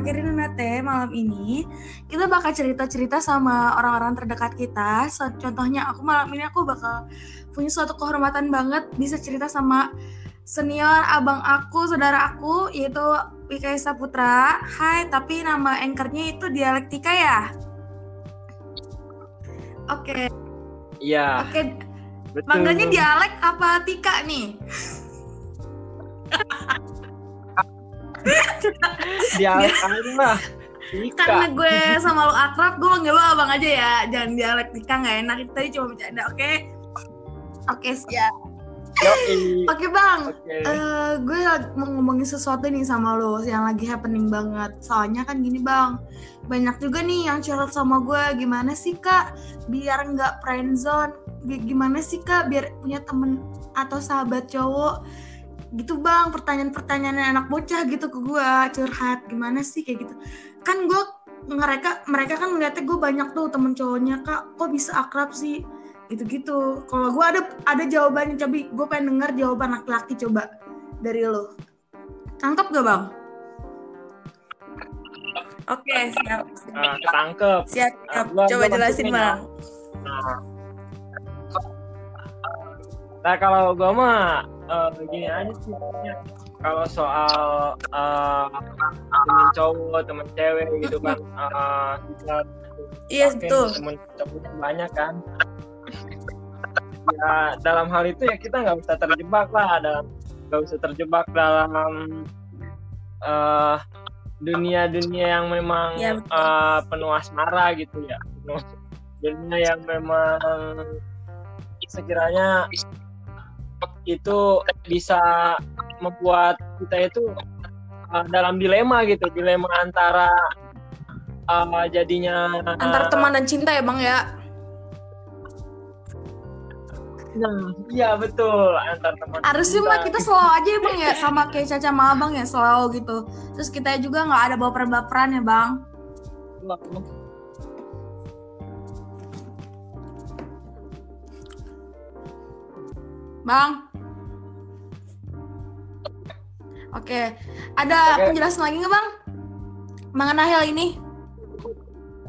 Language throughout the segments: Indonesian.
akhirin nate malam ini kita bakal cerita-cerita sama orang-orang terdekat kita. So, contohnya aku malam ini aku bakal punya suatu kehormatan banget bisa cerita sama senior abang aku, saudara aku yaitu Wika Putra. Hai, tapi nama anchornya itu dialektika ya? Oke. Okay. Iya. Oke. Okay. Manggilnya dialek apa Tika nih? dialek aja lah. Karena gue sama lo akrab, gue manggil lo abang aja ya. Jangan dialek Tika nggak enak. Tadi cuma bercanda, oke? Okay? Oke, okay, siap. Oke okay, bang, okay. uh, eh, gue mau ngomongin sesuatu nih sama lo yang lagi happening banget. Soalnya kan gini bang, banyak juga nih yang curhat sama gue. Gimana sih kak, biar nggak friendzone? Gimana sih kak, biar punya temen atau sahabat cowok? Gitu bang, pertanyaan-pertanyaan anak bocah gitu ke gue curhat. Gimana sih kayak gitu? Kan gue mereka mereka kan ngeliatnya gue banyak tuh temen cowoknya kak. Kok bisa akrab sih? gitu-gitu kalau gue ada ada jawabannya coba gue pengen denger jawaban laki-laki coba dari lo tangkap gak bang oke okay, siap, siap. Uh, ketangkep siap, siap. Uh, coba jelasin bang nah, nah kalau gue mah uh, gini aja sih kalau soal uh, temen cowok temen cewek gitu kan uh, kita iya yes, betul temen cowok banyak kan. Ya dalam hal itu ya kita nggak bisa terjebak lah dalam nggak usah terjebak dalam uh, dunia-dunia yang memang ya, uh, penuh asmara gitu ya. Dunia yang memang sekiranya itu bisa membuat kita itu uh, dalam dilema gitu dilema antara uh, jadinya antara teman dan cinta ya bang ya Nah, iya betul antar teman. Harusnya mah kita selalu aja ya bang ya sama kayak Caca sama Abang ya selalu gitu. Terus kita juga nggak ada baper-baperan ya bang. Bang. Oke, ada Oke. penjelasan lagi nggak bang mengenai hal ini?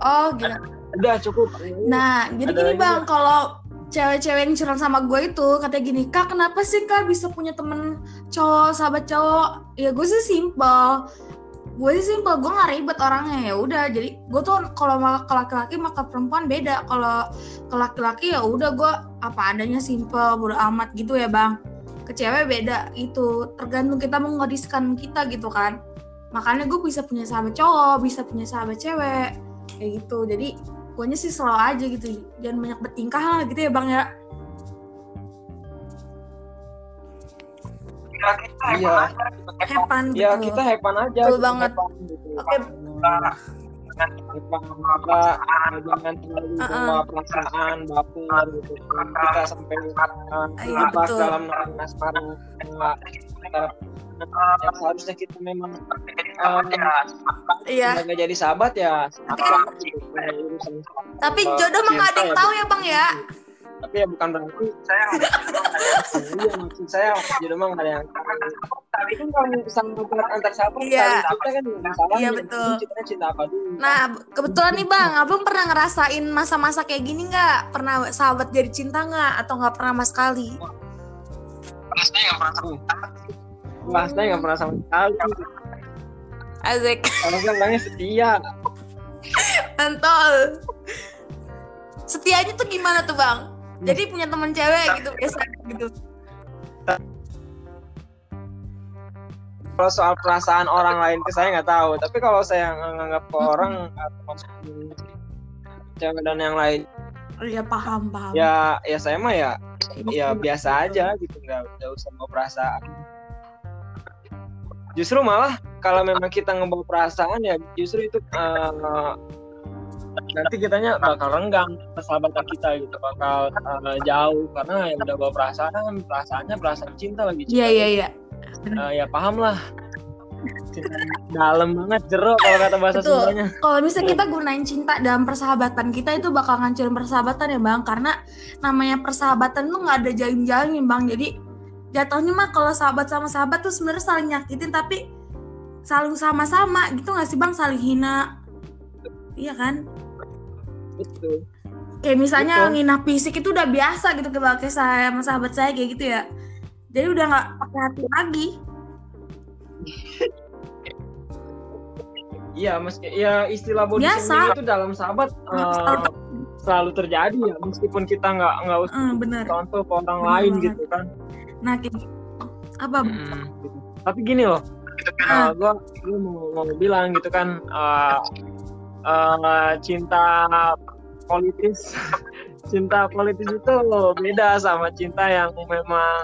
Oh, gila. Udah cukup. Nah, jadi gini bang, kalau cewek-cewek yang curang sama gue itu katanya gini kak kenapa sih kak bisa punya temen cowok sahabat cowok ya gue sih simple gue sih simple gue gak ribet orangnya ya udah jadi gue tuh kalau ke laki-laki maka perempuan beda kalau ke laki-laki ya udah gue apa adanya simple bodo amat gitu ya bang ke cewek beda itu tergantung kita mengodiskan kita gitu kan. Makanya gue bisa punya sahabat cowok bisa punya sahabat cewek kayak gitu. Jadi guanya sih selalu aja gitu. Jangan banyak bertingkah lah gitu ya bang ya. Iya. hepan gitu. ya kita hepan aja betul banget. gitu. oke. Okay. Jangan terlalu uh -uh. perasaan baper gitu kita sampai uh, terjebak dalam asmara yang seharusnya kita memang iya. nggak jadi sahabat ya. Tapi, kan, tapi jodoh mah nggak ada yang tahu ya bang ya tapi ya bukan berarti saya iya maksud saya jodoh mah nggak ada yang tapi kan kalau sama antar sahabat iya. kita kan masalah iya betul cinta apa dulu nah kebetulan nih bang abang pernah ngerasain masa-masa kayak gini nggak pernah sahabat jadi cinta nggak atau nggak pernah sama sekali Rasanya nggak pernah sama bahasanya nggak pernah sama sekali Asik. Kalau kan bilangnya setia. Mantol. Setianya tuh gimana tuh bang? Jadi punya teman cewek gitu biasa gitu. Kalau soal perasaan orang lain ke saya nggak tahu, tapi kalau saya nganggap ke orang atau cewek dan yang lain, ya paham paham. Ya ya saya mah ya ya biasa aja gitu nggak usah mau perasaan. Justru malah kalau memang kita ngebawa perasaan ya justru itu uh, nanti kitanya bakal renggang persahabatan kita gitu bakal uh, jauh karena yang udah bawa perasaan perasaannya perasaan cinta lagi. Iya iya iya. Uh, ya paham lah. Dalam banget jeruk kalau kata bahasa Sundanya. Kalau misalnya kita gunain cinta dalam persahabatan kita itu bakal ngancurin persahabatan ya bang, karena namanya persahabatan tuh nggak ada jalin-jalin bang. Jadi jatuhnya mah kalau sahabat sama sahabat tuh sebenarnya saling nyakitin tapi selalu sama-sama gitu gak sih bang? Saling hina iya kan betul kayak misalnya Betul. ngina fisik itu udah biasa gitu ke saya sama sahabat saya kayak gitu ya jadi udah nggak pakai hati lagi iya meski ya istilah body biasa. itu dalam sahabat uh, selalu terjadi ya meskipun kita nggak nggak usah mm, bener. contoh ke orang bener lain banget. gitu kan nah kayak gitu. apa hmm, tapi gini loh uh, gue gue mau, mau bilang gitu kan uh, uh, cinta politis. Cinta politis itu beda sama cinta yang memang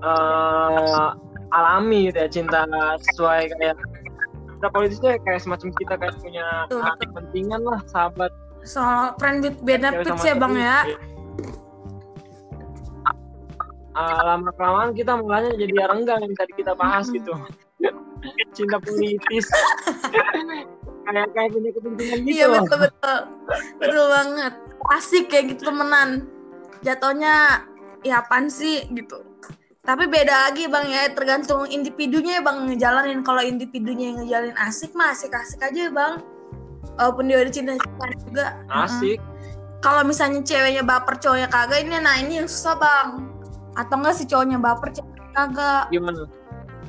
uh, alami gitu ya cinta sesuai kayak cinta politis itu kayak semacam kita kayak punya kepentingan lah sahabat. Soal friend with benefits ya bang ya? Uh, lama kelamaan kita mulanya jadi renggang yang tadi kita bahas gitu cinta politis kayak kayak punya kepentingan gitu iya betul betul. Betul banget. Asik kayak gitu temenan. Jatuhnya ya apaan sih? gitu. Tapi beda lagi bang ya. Tergantung individunya ya bang ngejalanin. Kalau individunya yang ngejalanin asik mah asik asik aja ya bang. Walaupun dia udah cinta cinta juga asik. Uh kalau misalnya ceweknya baper cowoknya kagak ini nah ini yang susah bang. Atau enggak si cowoknya baper ceweknya kagak. Gimana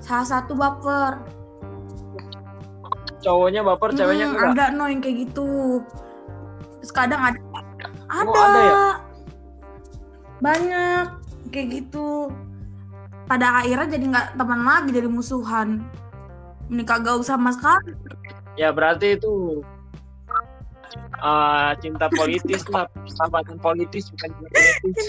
salah satu baper. Cowoknya baper hmm, ceweknya enggak? ada no yang kayak gitu. Terus kadang ada ada, oh, ada. ya? banyak kayak gitu. Pada akhirnya jadi nggak teman lagi jadi musuhan. Ini kagak usah sama sekali. Ya berarti itu uh, cinta politis lah persahabatan politis bukan cinta politis.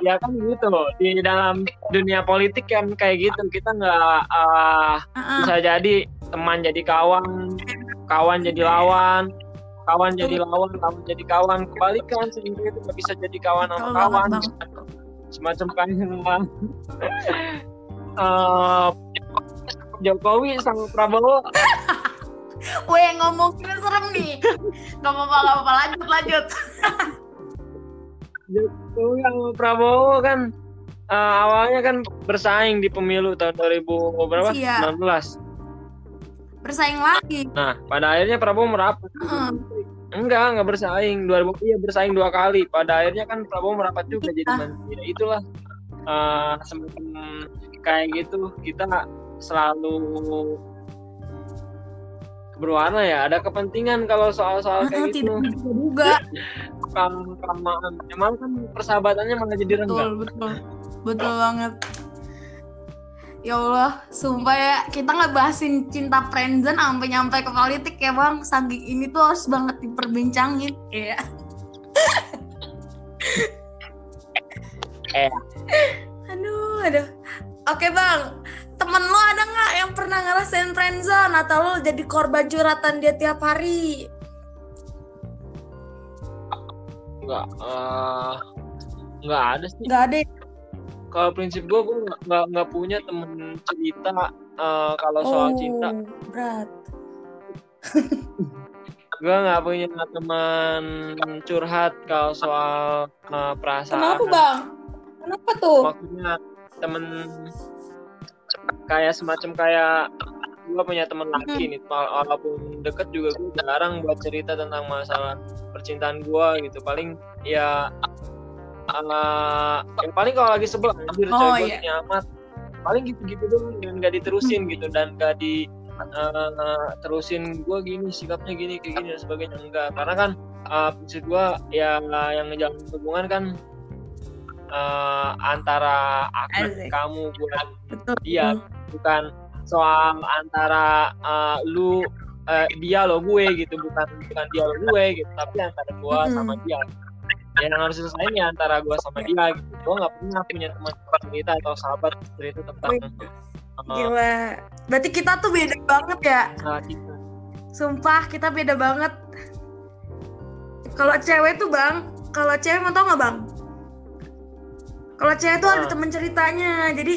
Ya kan gitu di dalam dunia politik kan kayak gitu kita nggak uh, uh-uh. bisa jadi teman jadi kawan kawan jadi lawan kawan jadi lawan kawan jadi kawan. Kebalikan sehingga itu nggak bisa jadi kawan sama kawan. Semacam kayak uh, Jokowi sama Prabowo Weh ngomongnya serem nih. Gak apa-apa, gak apa-apa. Lanjut, lanjut. Jokowi sama Prabowo kan uh, awalnya kan bersaing di pemilu tahun 2000 berapa? Iya. 19 bersaing lagi. Nah, pada akhirnya Prabowo merapat. Uh. Enggak, enggak bersaing. 2000 iya bersaing dua kali. Pada akhirnya kan Prabowo merapat juga jadi menteri. Itulah uh, semacam kayak gitu kita selalu berwarna ya ada kepentingan kalau soal-soal kayak gitu tidak juga kelamaan emang kan persahabatannya malah jadi renggang betul betul betul banget Ya Allah, sumpah ya kita nggak bahasin cinta friendzone sampai nyampe ke politik ya bang. Saking ini tuh harus banget diperbincangin, ya. eh. Aduh, aduh. Oke bang, temen lo ada nggak yang pernah ngerasain friendzone atau lo jadi korban curhatan dia tiap hari? Nggak, uh, nggak ada sih. Nggak ada. Ya? kalau prinsip gue gue nggak nggak punya temen cerita uh, kalau soal oh, cinta berat gue nggak punya teman curhat kalau soal uh, perasaan kenapa bang kenapa tuh maksudnya temen kayak semacam kayak gue punya temen laki hmm. nih walaupun deket juga gue jarang buat cerita tentang masalah percintaan gue gitu paling ya uh, yang paling kalau lagi sebel anjir oh, cewek iya. amat paling gitu-gitu dong dan gak diterusin hmm. gitu dan gak di uh, terusin gue gini sikapnya gini kayak gini dan sebagainya enggak karena kan uh, prinsip gue ya yang ngejalan hubungan kan uh, antara aku kamu gue dia bukan soal antara uh, lu uh, dia lo gue gitu bukan bukan dia lo gue gitu tapi antara gue hmm. sama dia. Yang harus selesai ya antara gue sama dia gitu. Gue nggak pernah punya teman cerita atau sahabat cerita tentang uh, gila. Berarti kita tuh beda banget ya? Nah, kita. sumpah kita beda banget. Kalau cewek tuh bang kalau cewek mau tau nggak bang kalau cewek tuh uh. ada nah. teman ceritanya jadi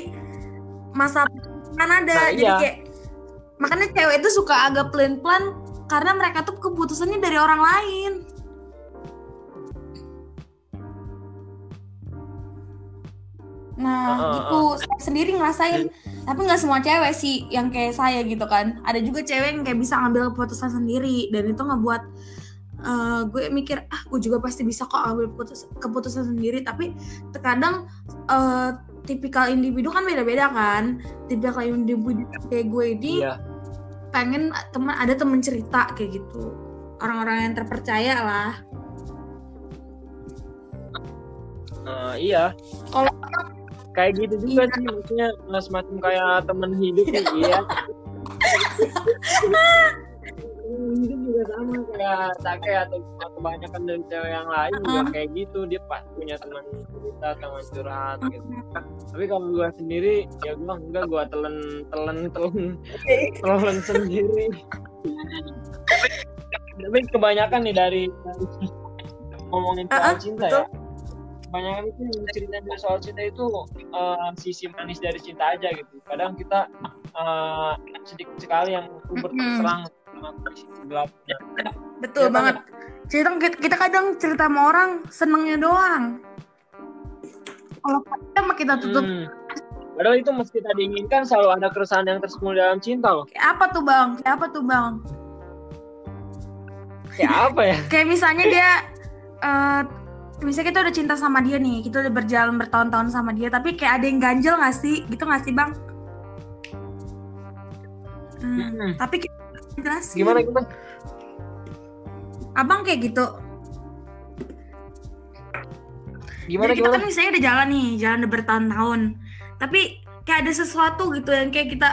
masa kan ada nah, jadi iya. kayak makanya cewek itu suka agak plan plan karena mereka tuh keputusannya dari orang lain Nah, uh, gitu. Saya sendiri ngerasain. Tapi nggak semua cewek sih yang kayak saya gitu kan. Ada juga cewek yang kayak bisa ngambil keputusan sendiri dan itu ngebuat uh, gue mikir ah gue juga pasti bisa kok ambil keputusan, keputusan sendiri. Tapi terkadang uh, tipikal individu kan beda-beda kan. Tipikal individu kayak gue ini iya. pengen teman ada temen cerita kayak gitu. Orang-orang yang terpercaya lah. Uh, iya. Kalau kayak gitu juga iya. sih maksudnya nggak semacam kayak teman hidup nih iya hidup juga sama kayak Sake atau kebanyakan dari cewek yang lain uh juga kayak gitu. Dia pas punya teman cerita teman curhat gitu. Tapi kalau gue sendiri ya gue enggak gue telen telen telen telen sendiri. Tapi kebanyakan nih dari, ngomongin soal uh -uh, cinta ya. kebanyakan itu cerita dari soal cinta itu uh, sisi manis dari cinta aja gitu. Kadang kita uh, sedikit sekali yang berterang gelapnya betul ya, banget cerita kita kadang cerita sama orang senengnya doang kalau kita mah kita tutup hmm. Padahal itu mesti kita diinginkan selalu ada keresahan yang tersembunyi dalam cinta loh. Kayak apa tuh bang? Kayak apa tuh bang? Kayak apa ya? Kayak misalnya dia uh, misalnya kita udah cinta sama dia nih kita udah berjalan bertahun-tahun sama dia tapi kayak ada yang ganjel gak sih gitu gak sih bang hmm, hmm. tapi kita jelasin gimana gimana? Abang kayak gitu. Gimana Jadi kita kan misalnya udah jalan nih jalan udah bertahun-tahun. Tapi kayak ada sesuatu gitu yang kayak kita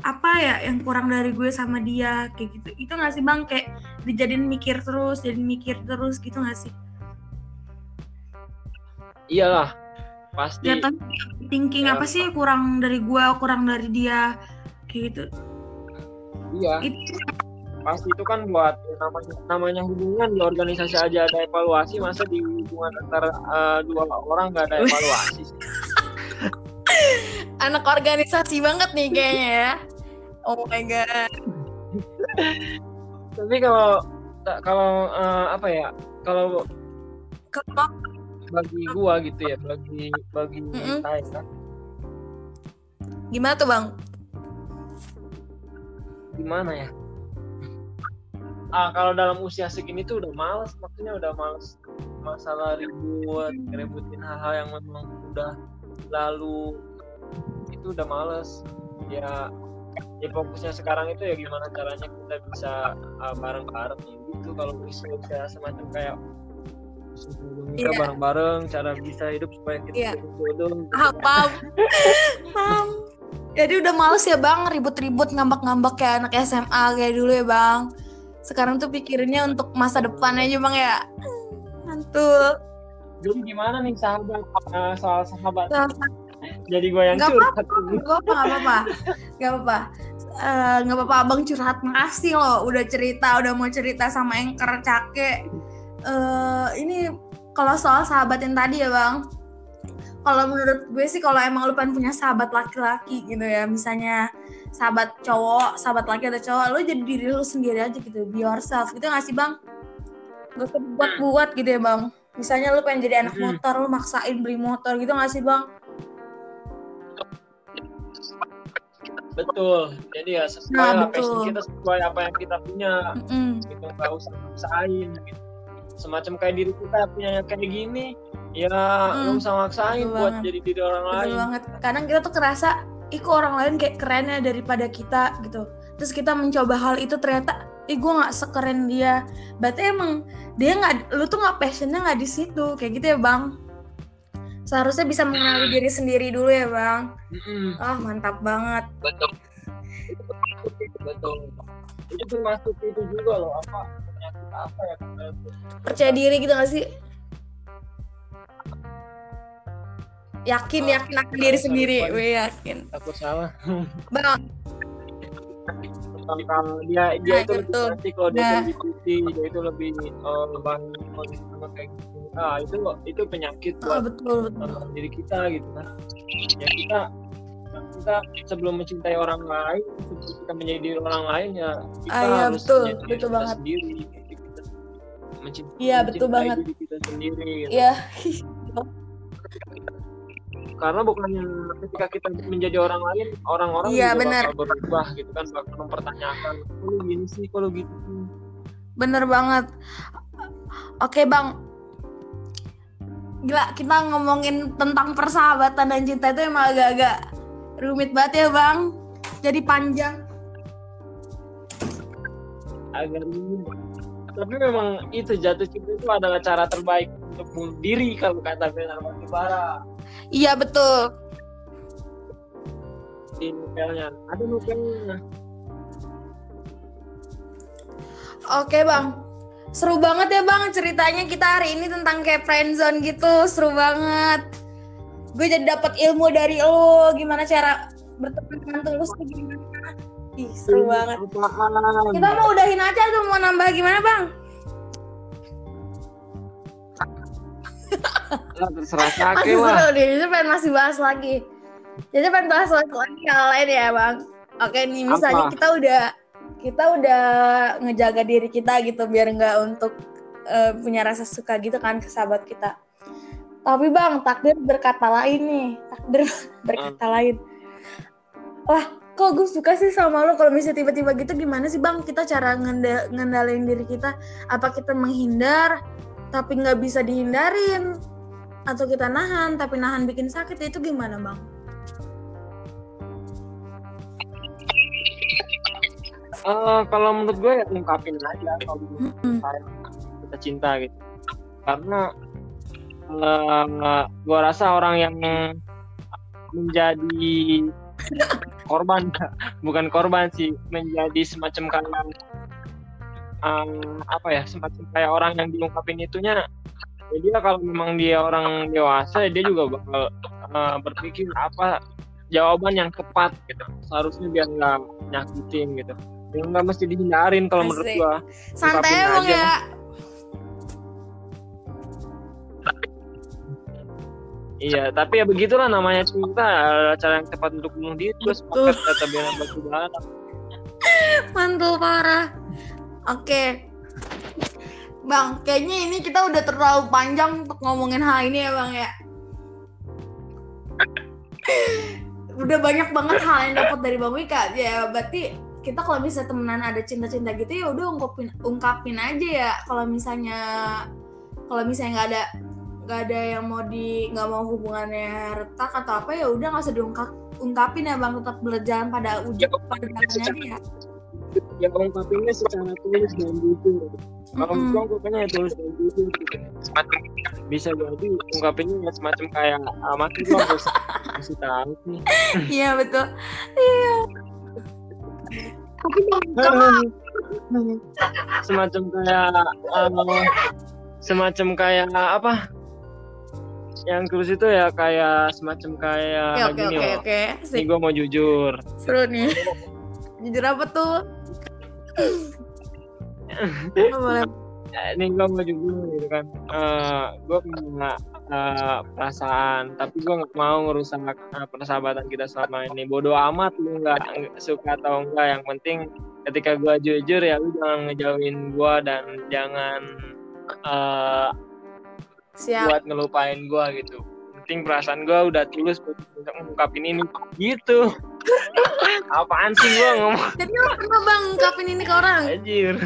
apa ya yang kurang dari gue sama dia kayak gitu. Itu gak sih bang? Kayak dijadiin mikir terus jadi mikir terus gitu gak sih? Iyalah pasti. Ya tapi thinking ya, apa sih kurang dari gua kurang dari dia kayak gitu iya. Itu pasti itu kan buat namanya namanya hubungan di organisasi aja ada evaluasi masa di hubungan antara uh, dua orang nggak ada evaluasi sih? Anak organisasi banget nih kayaknya ya. Oh my god. Tapi kalau kalau uh, apa ya kalau bagi gua gitu ya bagi bagi mm -mm. saya. Kan gimana tuh bang gimana ya? Ah kalau dalam usia segini tuh udah males maksudnya udah males masalah ribut ributin hal-hal yang memang udah lalu. Itu udah males. Ya ya fokusnya sekarang itu ya gimana caranya kita bisa uh, bareng-bareng gitu. Kalau usia semacam kayak nikah yeah. bareng-bareng cara bisa hidup supaya kita yeah. jodoh ah, paham paham jadi udah males ya bang. Ribut-ribut ngambek-ngambek kayak anak SMA kayak dulu ya bang. Sekarang tuh pikirinnya untuk masa depan aja bang ya. Mantul. Jadi gimana nih sahabat uh, soal sahabat? Jadi gue yang gak curhat. apa, gue apa gak apa-apa. Gak apa-apa. Uh, gak apa-apa abang curhat. Makasih loh udah cerita udah mau cerita sama anchor cake. Uh, ini kalau soal sahabat yang tadi ya bang kalau menurut gue sih kalau emang lu pengen punya sahabat laki-laki gitu ya misalnya sahabat cowok sahabat laki atau cowok lu jadi diri lu sendiri aja gitu be yourself gitu gak sih bang? Gak usah buat-buat gitu ya bang. Misalnya lu pengen jadi anak hmm. motor lu maksain beli motor gitu gak sih bang? Betul. Jadi ya sesuai nah, apa kita sesuai apa yang kita punya. Mm -mm. gitu gak usah maksain gitu. Semacam kayak diri kita punya kayak gini ya hmm, lu bisa maksain buat banget. jadi diri orang Betul lain. banget. Kadang kita tuh kerasa ih kok orang lain kayak kerennya daripada kita gitu. Terus kita mencoba hal itu ternyata ih gue nggak sekeren dia. Berarti emang dia nggak lu tuh nggak passionnya nggak di situ. Kayak gitu ya bang. Seharusnya bisa mengenali diri sendiri dulu ya bang. Ah mantap banget. Betul. Betul. Itu termasuk itu juga loh apa? Apa ya percaya diri gitu gak sih yakin oh, yakin akan diri sendiri. gue yakin. Takut salah. Bang. Kalau dia dia nah, itu lebih nanti kalau dia nah. lebih putih dia itu lebih uh, lebih sama kayak gitu. Ah itu itu penyakit buat oh, betul, betul. Uh, diri kita gitu kan ya kita kita sebelum mencintai orang lain sebelum kita menjadi orang lain ya kita ah, ya, harus betul, betul banget. sendiri mencintai, iya betul banget. diri kita sendiri iya. Karena bukan ketika kita menjadi orang lain orang-orang iya, juga bakal berubah gitu kan bakal mempertanyakan kalau gini sih? Kalau gitu bener banget. Oke bang. Gila kita ngomongin tentang persahabatan dan cinta itu emang agak-agak rumit banget ya bang. Jadi panjang. Agak rumit tapi memang itu jatuh cinta itu adalah cara terbaik untuk bunuh diri kalau kata Benar Batubara iya betul. Di novelnya. Ada novelnya. Oke bang. Seru banget ya bang ceritanya kita hari ini tentang kayak friendzone gitu. Seru banget. Gue jadi dapat ilmu dari lo. Gimana cara berteman tulus gimana ih seru banget. kita mau udahin aja tuh mau nambah gimana bang? Terserah kakek lah seru deh pengen masih bahas lagi. Jadi pengen bahas lagi hal lain ya bang. Oke nih misalnya Apa? kita udah kita udah ngejaga diri kita gitu biar nggak untuk uh, punya rasa suka gitu kan ke sahabat kita. Tapi bang takdir berkata lain nih. Takdir berkata hmm. lain. Wah kok gue suka sih sama lo. Kalau misalnya tiba-tiba gitu gimana sih bang? Kita cara ngenda ngendalin diri kita. Apa kita menghindar tapi nggak bisa dihindarin? Atau kita nahan tapi nahan bikin sakit? Itu gimana bang? Uh, kalau menurut gue ya ungkapin aja kalau mm-hmm. kita cinta gitu. Karena uh, gue rasa orang yang menjadi korban. Bukan korban sih menjadi semacam kayak um, apa ya semacam kayak orang yang diungkapin itunya. Ya dia kalau memang dia orang dewasa dia juga bakal uh, berpikir apa jawaban yang tepat gitu. Seharusnya biar nggak nyakitin gitu. Yang nggak mesti dihindarin kalau menurut gua. Santai emang ya Iya, tapi ya begitulah namanya cinta, cara yang tepat untuk bunuh diri terus pakai kata biar batu bara. Mantul parah. Oke. Bang, kayaknya ini kita udah terlalu panjang untuk ngomongin hal ini ya, Bang ya. udah banyak banget hal yang dapat dari Bang Wika. Ya, berarti kita kalau bisa temenan ada cinta-cinta gitu ya udah ungkapin ungkapin aja ya. Kalau misalnya kalau misalnya nggak ada nggak ada yang mau di nggak mau hubungannya retak atau apa ya udah nggak usah diungkap ungkapin ya bang tetap berjalan pada ujung ya, pada jalannya aja ya. ya ungkapinnya secara tulis dan jujur. Kalau mm -hmm. ungkapinnya ya tulis dan jujur gitu bisa jadi ungkapinnya ya semacam kayak ah, mati gua harus kasih tahu nih. Iya betul. Iya. Semacam kayak uh, semacam kayak apa yang terus itu ya kayak semacam kayak oke oke oke oke. Ini gue mau jujur. Seru nih. Jujur apa tuh? Boleh? Ini gue mau jujur gitu kan. Uh, eh, gue punya uh, perasaan tapi gue nggak mau ngerusak uh, persahabatan kita selama ini. Bodoh amat lu nggak suka atau enggak yang penting ketika gue jujur ya lu jangan ngejauhin gue dan jangan uh, Siap. buat ngelupain gue gitu. Penting perasaan gue udah tulus buat ngungkapin ini. Gitu. Apaan sih gue ngomong? Jadi lo pernah bang ngungkapin ini ke orang? Anjir.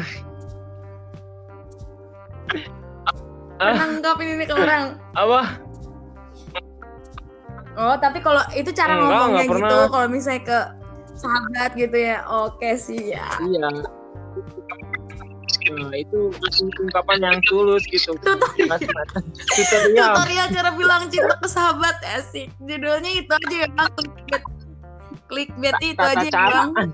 Pernah ngungkapin ini ke orang? Apa? Oh tapi kalau itu cara enggak, ngomongnya gitu kalau misalnya ke sahabat gitu ya oke sih ya iya Nah, itu ungkapan yang tulus gitu. Tutorial. tutorial. tutorial cara bilang cinta ke sahabat asik. Judulnya itu aja ya bang. Clickbait itu Tata aja ya bang.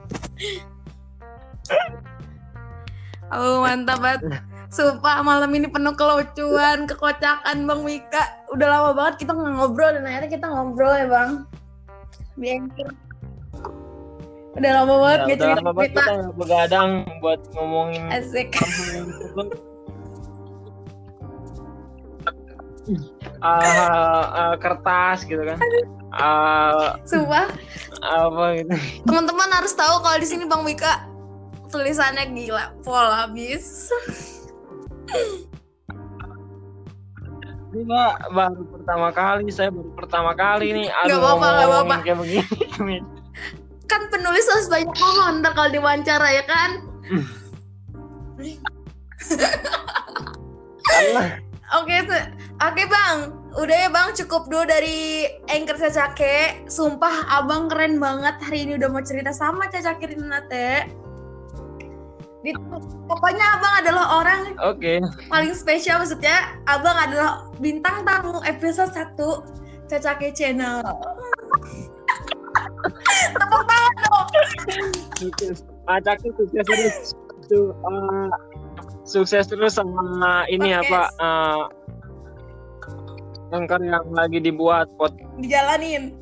Oh mantap banget. Sumpah malam ini penuh kelucuan, kekocakan Bang Wika. Udah lama banget kita nggak ngobrol dan akhirnya kita ngobrol ya Bang. Biar Udah lama banget ya, udah lama banget kita begadang buat ngomongin Asik. uh, uh, kertas gitu kan. Uh, Sumpah. Apa gitu. Teman-teman harus tahu kalau di sini Bang Wika tulisannya gila, pol habis. Enggak, baru pertama kali. Saya baru pertama kali nih. Aduh, gak apa-apa, gak apa-apa. Kayak begini. kan penulis harus banyak ngomong ntar kalau diwawancara ya kan? Oke, oke bang, udah ya bang cukup dulu dari anchor Cacake. Sumpah abang keren banget hari ini udah mau cerita sama Cacake Rinate. Di, pokoknya abang adalah orang okay. paling spesial maksudnya abang adalah bintang tamu episode 1 Cacake Channel tepuk tangan dong Cacake sukses terus uh, sukses terus sama ini apa uh, angker yang lagi dibuat pot dijalanin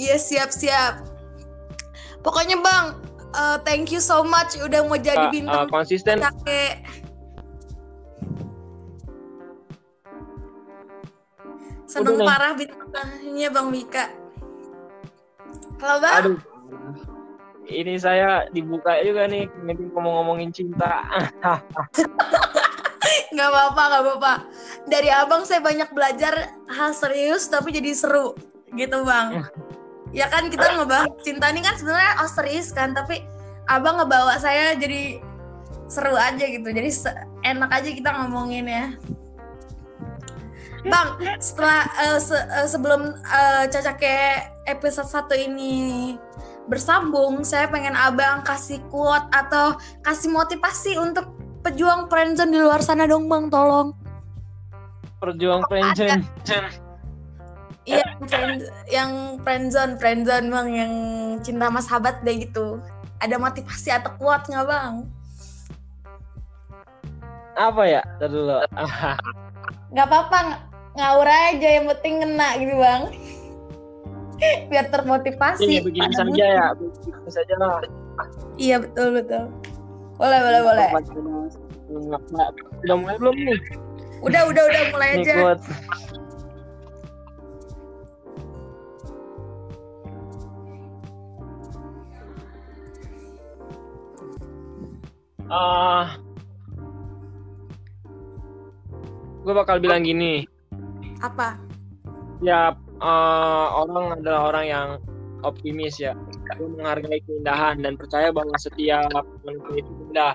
iya siap siap Pokoknya Bang, uh, thank you so much udah mau jadi bintang. Uh, konsisten. Kakek. Seneng Udah parah bintangnya Bang Mika. Halo Bang. Aduh. Ini saya dibuka juga nih, ngomong-ngomongin cinta. Gak apa-apa, gak apa-apa. Dari abang saya banyak belajar hal serius tapi jadi seru gitu bang. ya kan kita ngebahas cinta ini kan sebenarnya osteris kan tapi abang ngebawa saya jadi seru aja gitu jadi enak aja kita ngomongin ya bang setelah uh, se uh, sebelum uh, cacake episode satu ini bersambung saya pengen abang kasih quote atau kasih motivasi untuk pejuang friendzone di luar sana dong bang tolong perjuang friendzone Iya, friend, yang friendzone, friendzone bang, yang cinta sama sahabat deh gitu. Ada motivasi atau kuat nggak bang? Apa ya? Tadi dulu. Gak apa-apa, ngawur aja yang penting kena gitu bang. Biar termotivasi. Iya begini saja ya, begini saja lah. Iya betul betul. Boleh boleh boleh. Udah mulai belum nih? Udah udah udah mulai aja. uh, gue bakal bilang gini apa? Ya uh, orang adalah orang yang optimis ya. Gue menghargai keindahan dan percaya bahwa setiap manusia itu indah.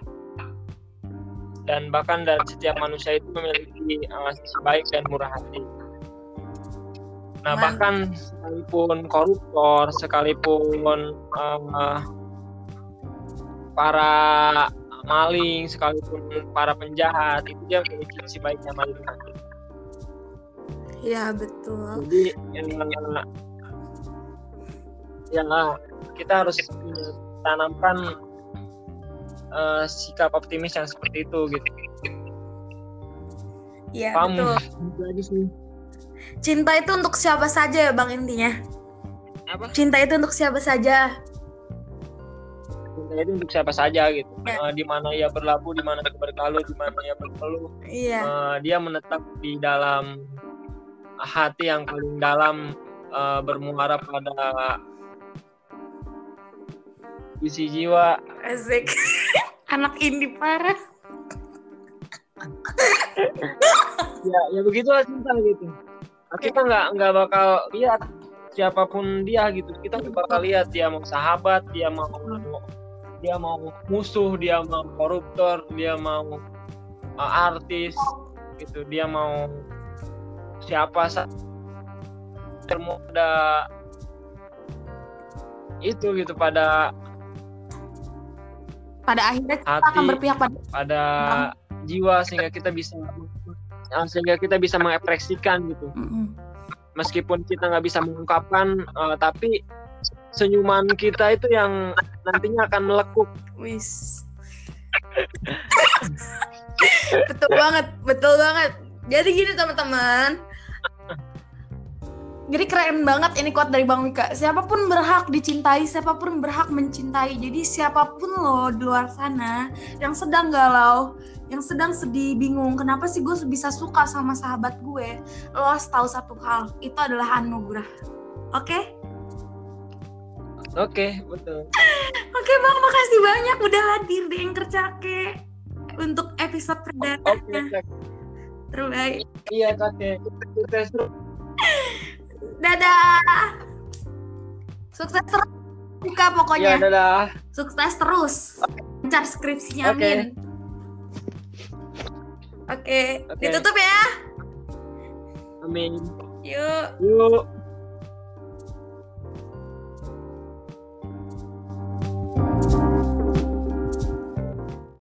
Dan bahkan dan setiap manusia itu memiliki uh, sisi baik dan murah hati. Nah Man. bahkan sekalipun koruptor sekalipun uh, para maling sekalipun para penjahat itu dia memiliki sisi baiknya maling Iya betul. Jadi yang yang lah kita harus tanamkan uh, sikap optimis yang seperti itu gitu. Iya betul. Cinta itu untuk siapa saja ya bang intinya. Apa? Cinta itu untuk siapa saja itu untuk siapa saja gitu ya. uh, di mana ia berlabuh di mana ia berkalu di mana ia berkeluh iya. uh, dia menetap di dalam hati yang paling dalam uh, bermuara pada isi jiwa. Asik. anak ini parah. Ya ya begitulah cinta gitu. Kita nggak nggak bakal lihat siapa pun dia gitu. Kita nggak bakal lihat dia mau sahabat dia mau dia mau musuh dia mau koruptor dia mau uh, artis gitu. Dia mau siapa saja termuda itu gitu pada pada akhirnya kita hati, akan berpihak pada pada jiwa sehingga kita bisa sehingga kita bisa mengekspresikan gitu mm -hmm. meskipun kita nggak bisa mengungkapkan uh, tapi senyuman kita itu yang nantinya akan melekuk. Wis. betul banget, betul banget. Jadi gini teman-teman. Jadi keren banget ini kuat dari Bang Wika. Siapa pun berhak dicintai, siapa pun berhak mencintai. Jadi siapa pun lo di luar sana yang sedang galau, yang sedang sedih, bingung, kenapa sih gue bisa suka sama sahabat gue? Lo harus tahu satu hal, itu adalah anugerah. Oke? Okay? Oke, okay, betul. Oke bang, makasih banyak udah hadir di Anchor Cake untuk episode perdana. Oke, okay, terbaik. Iya, kakek. Sukses terus. Dadah. Sukses terus. Buka pokoknya. Iya, dadah. Sukses terus. Lancar skripsinya, okay. amin. Oke, okay. okay. ditutup ya. Amin. Yuk. Yuk.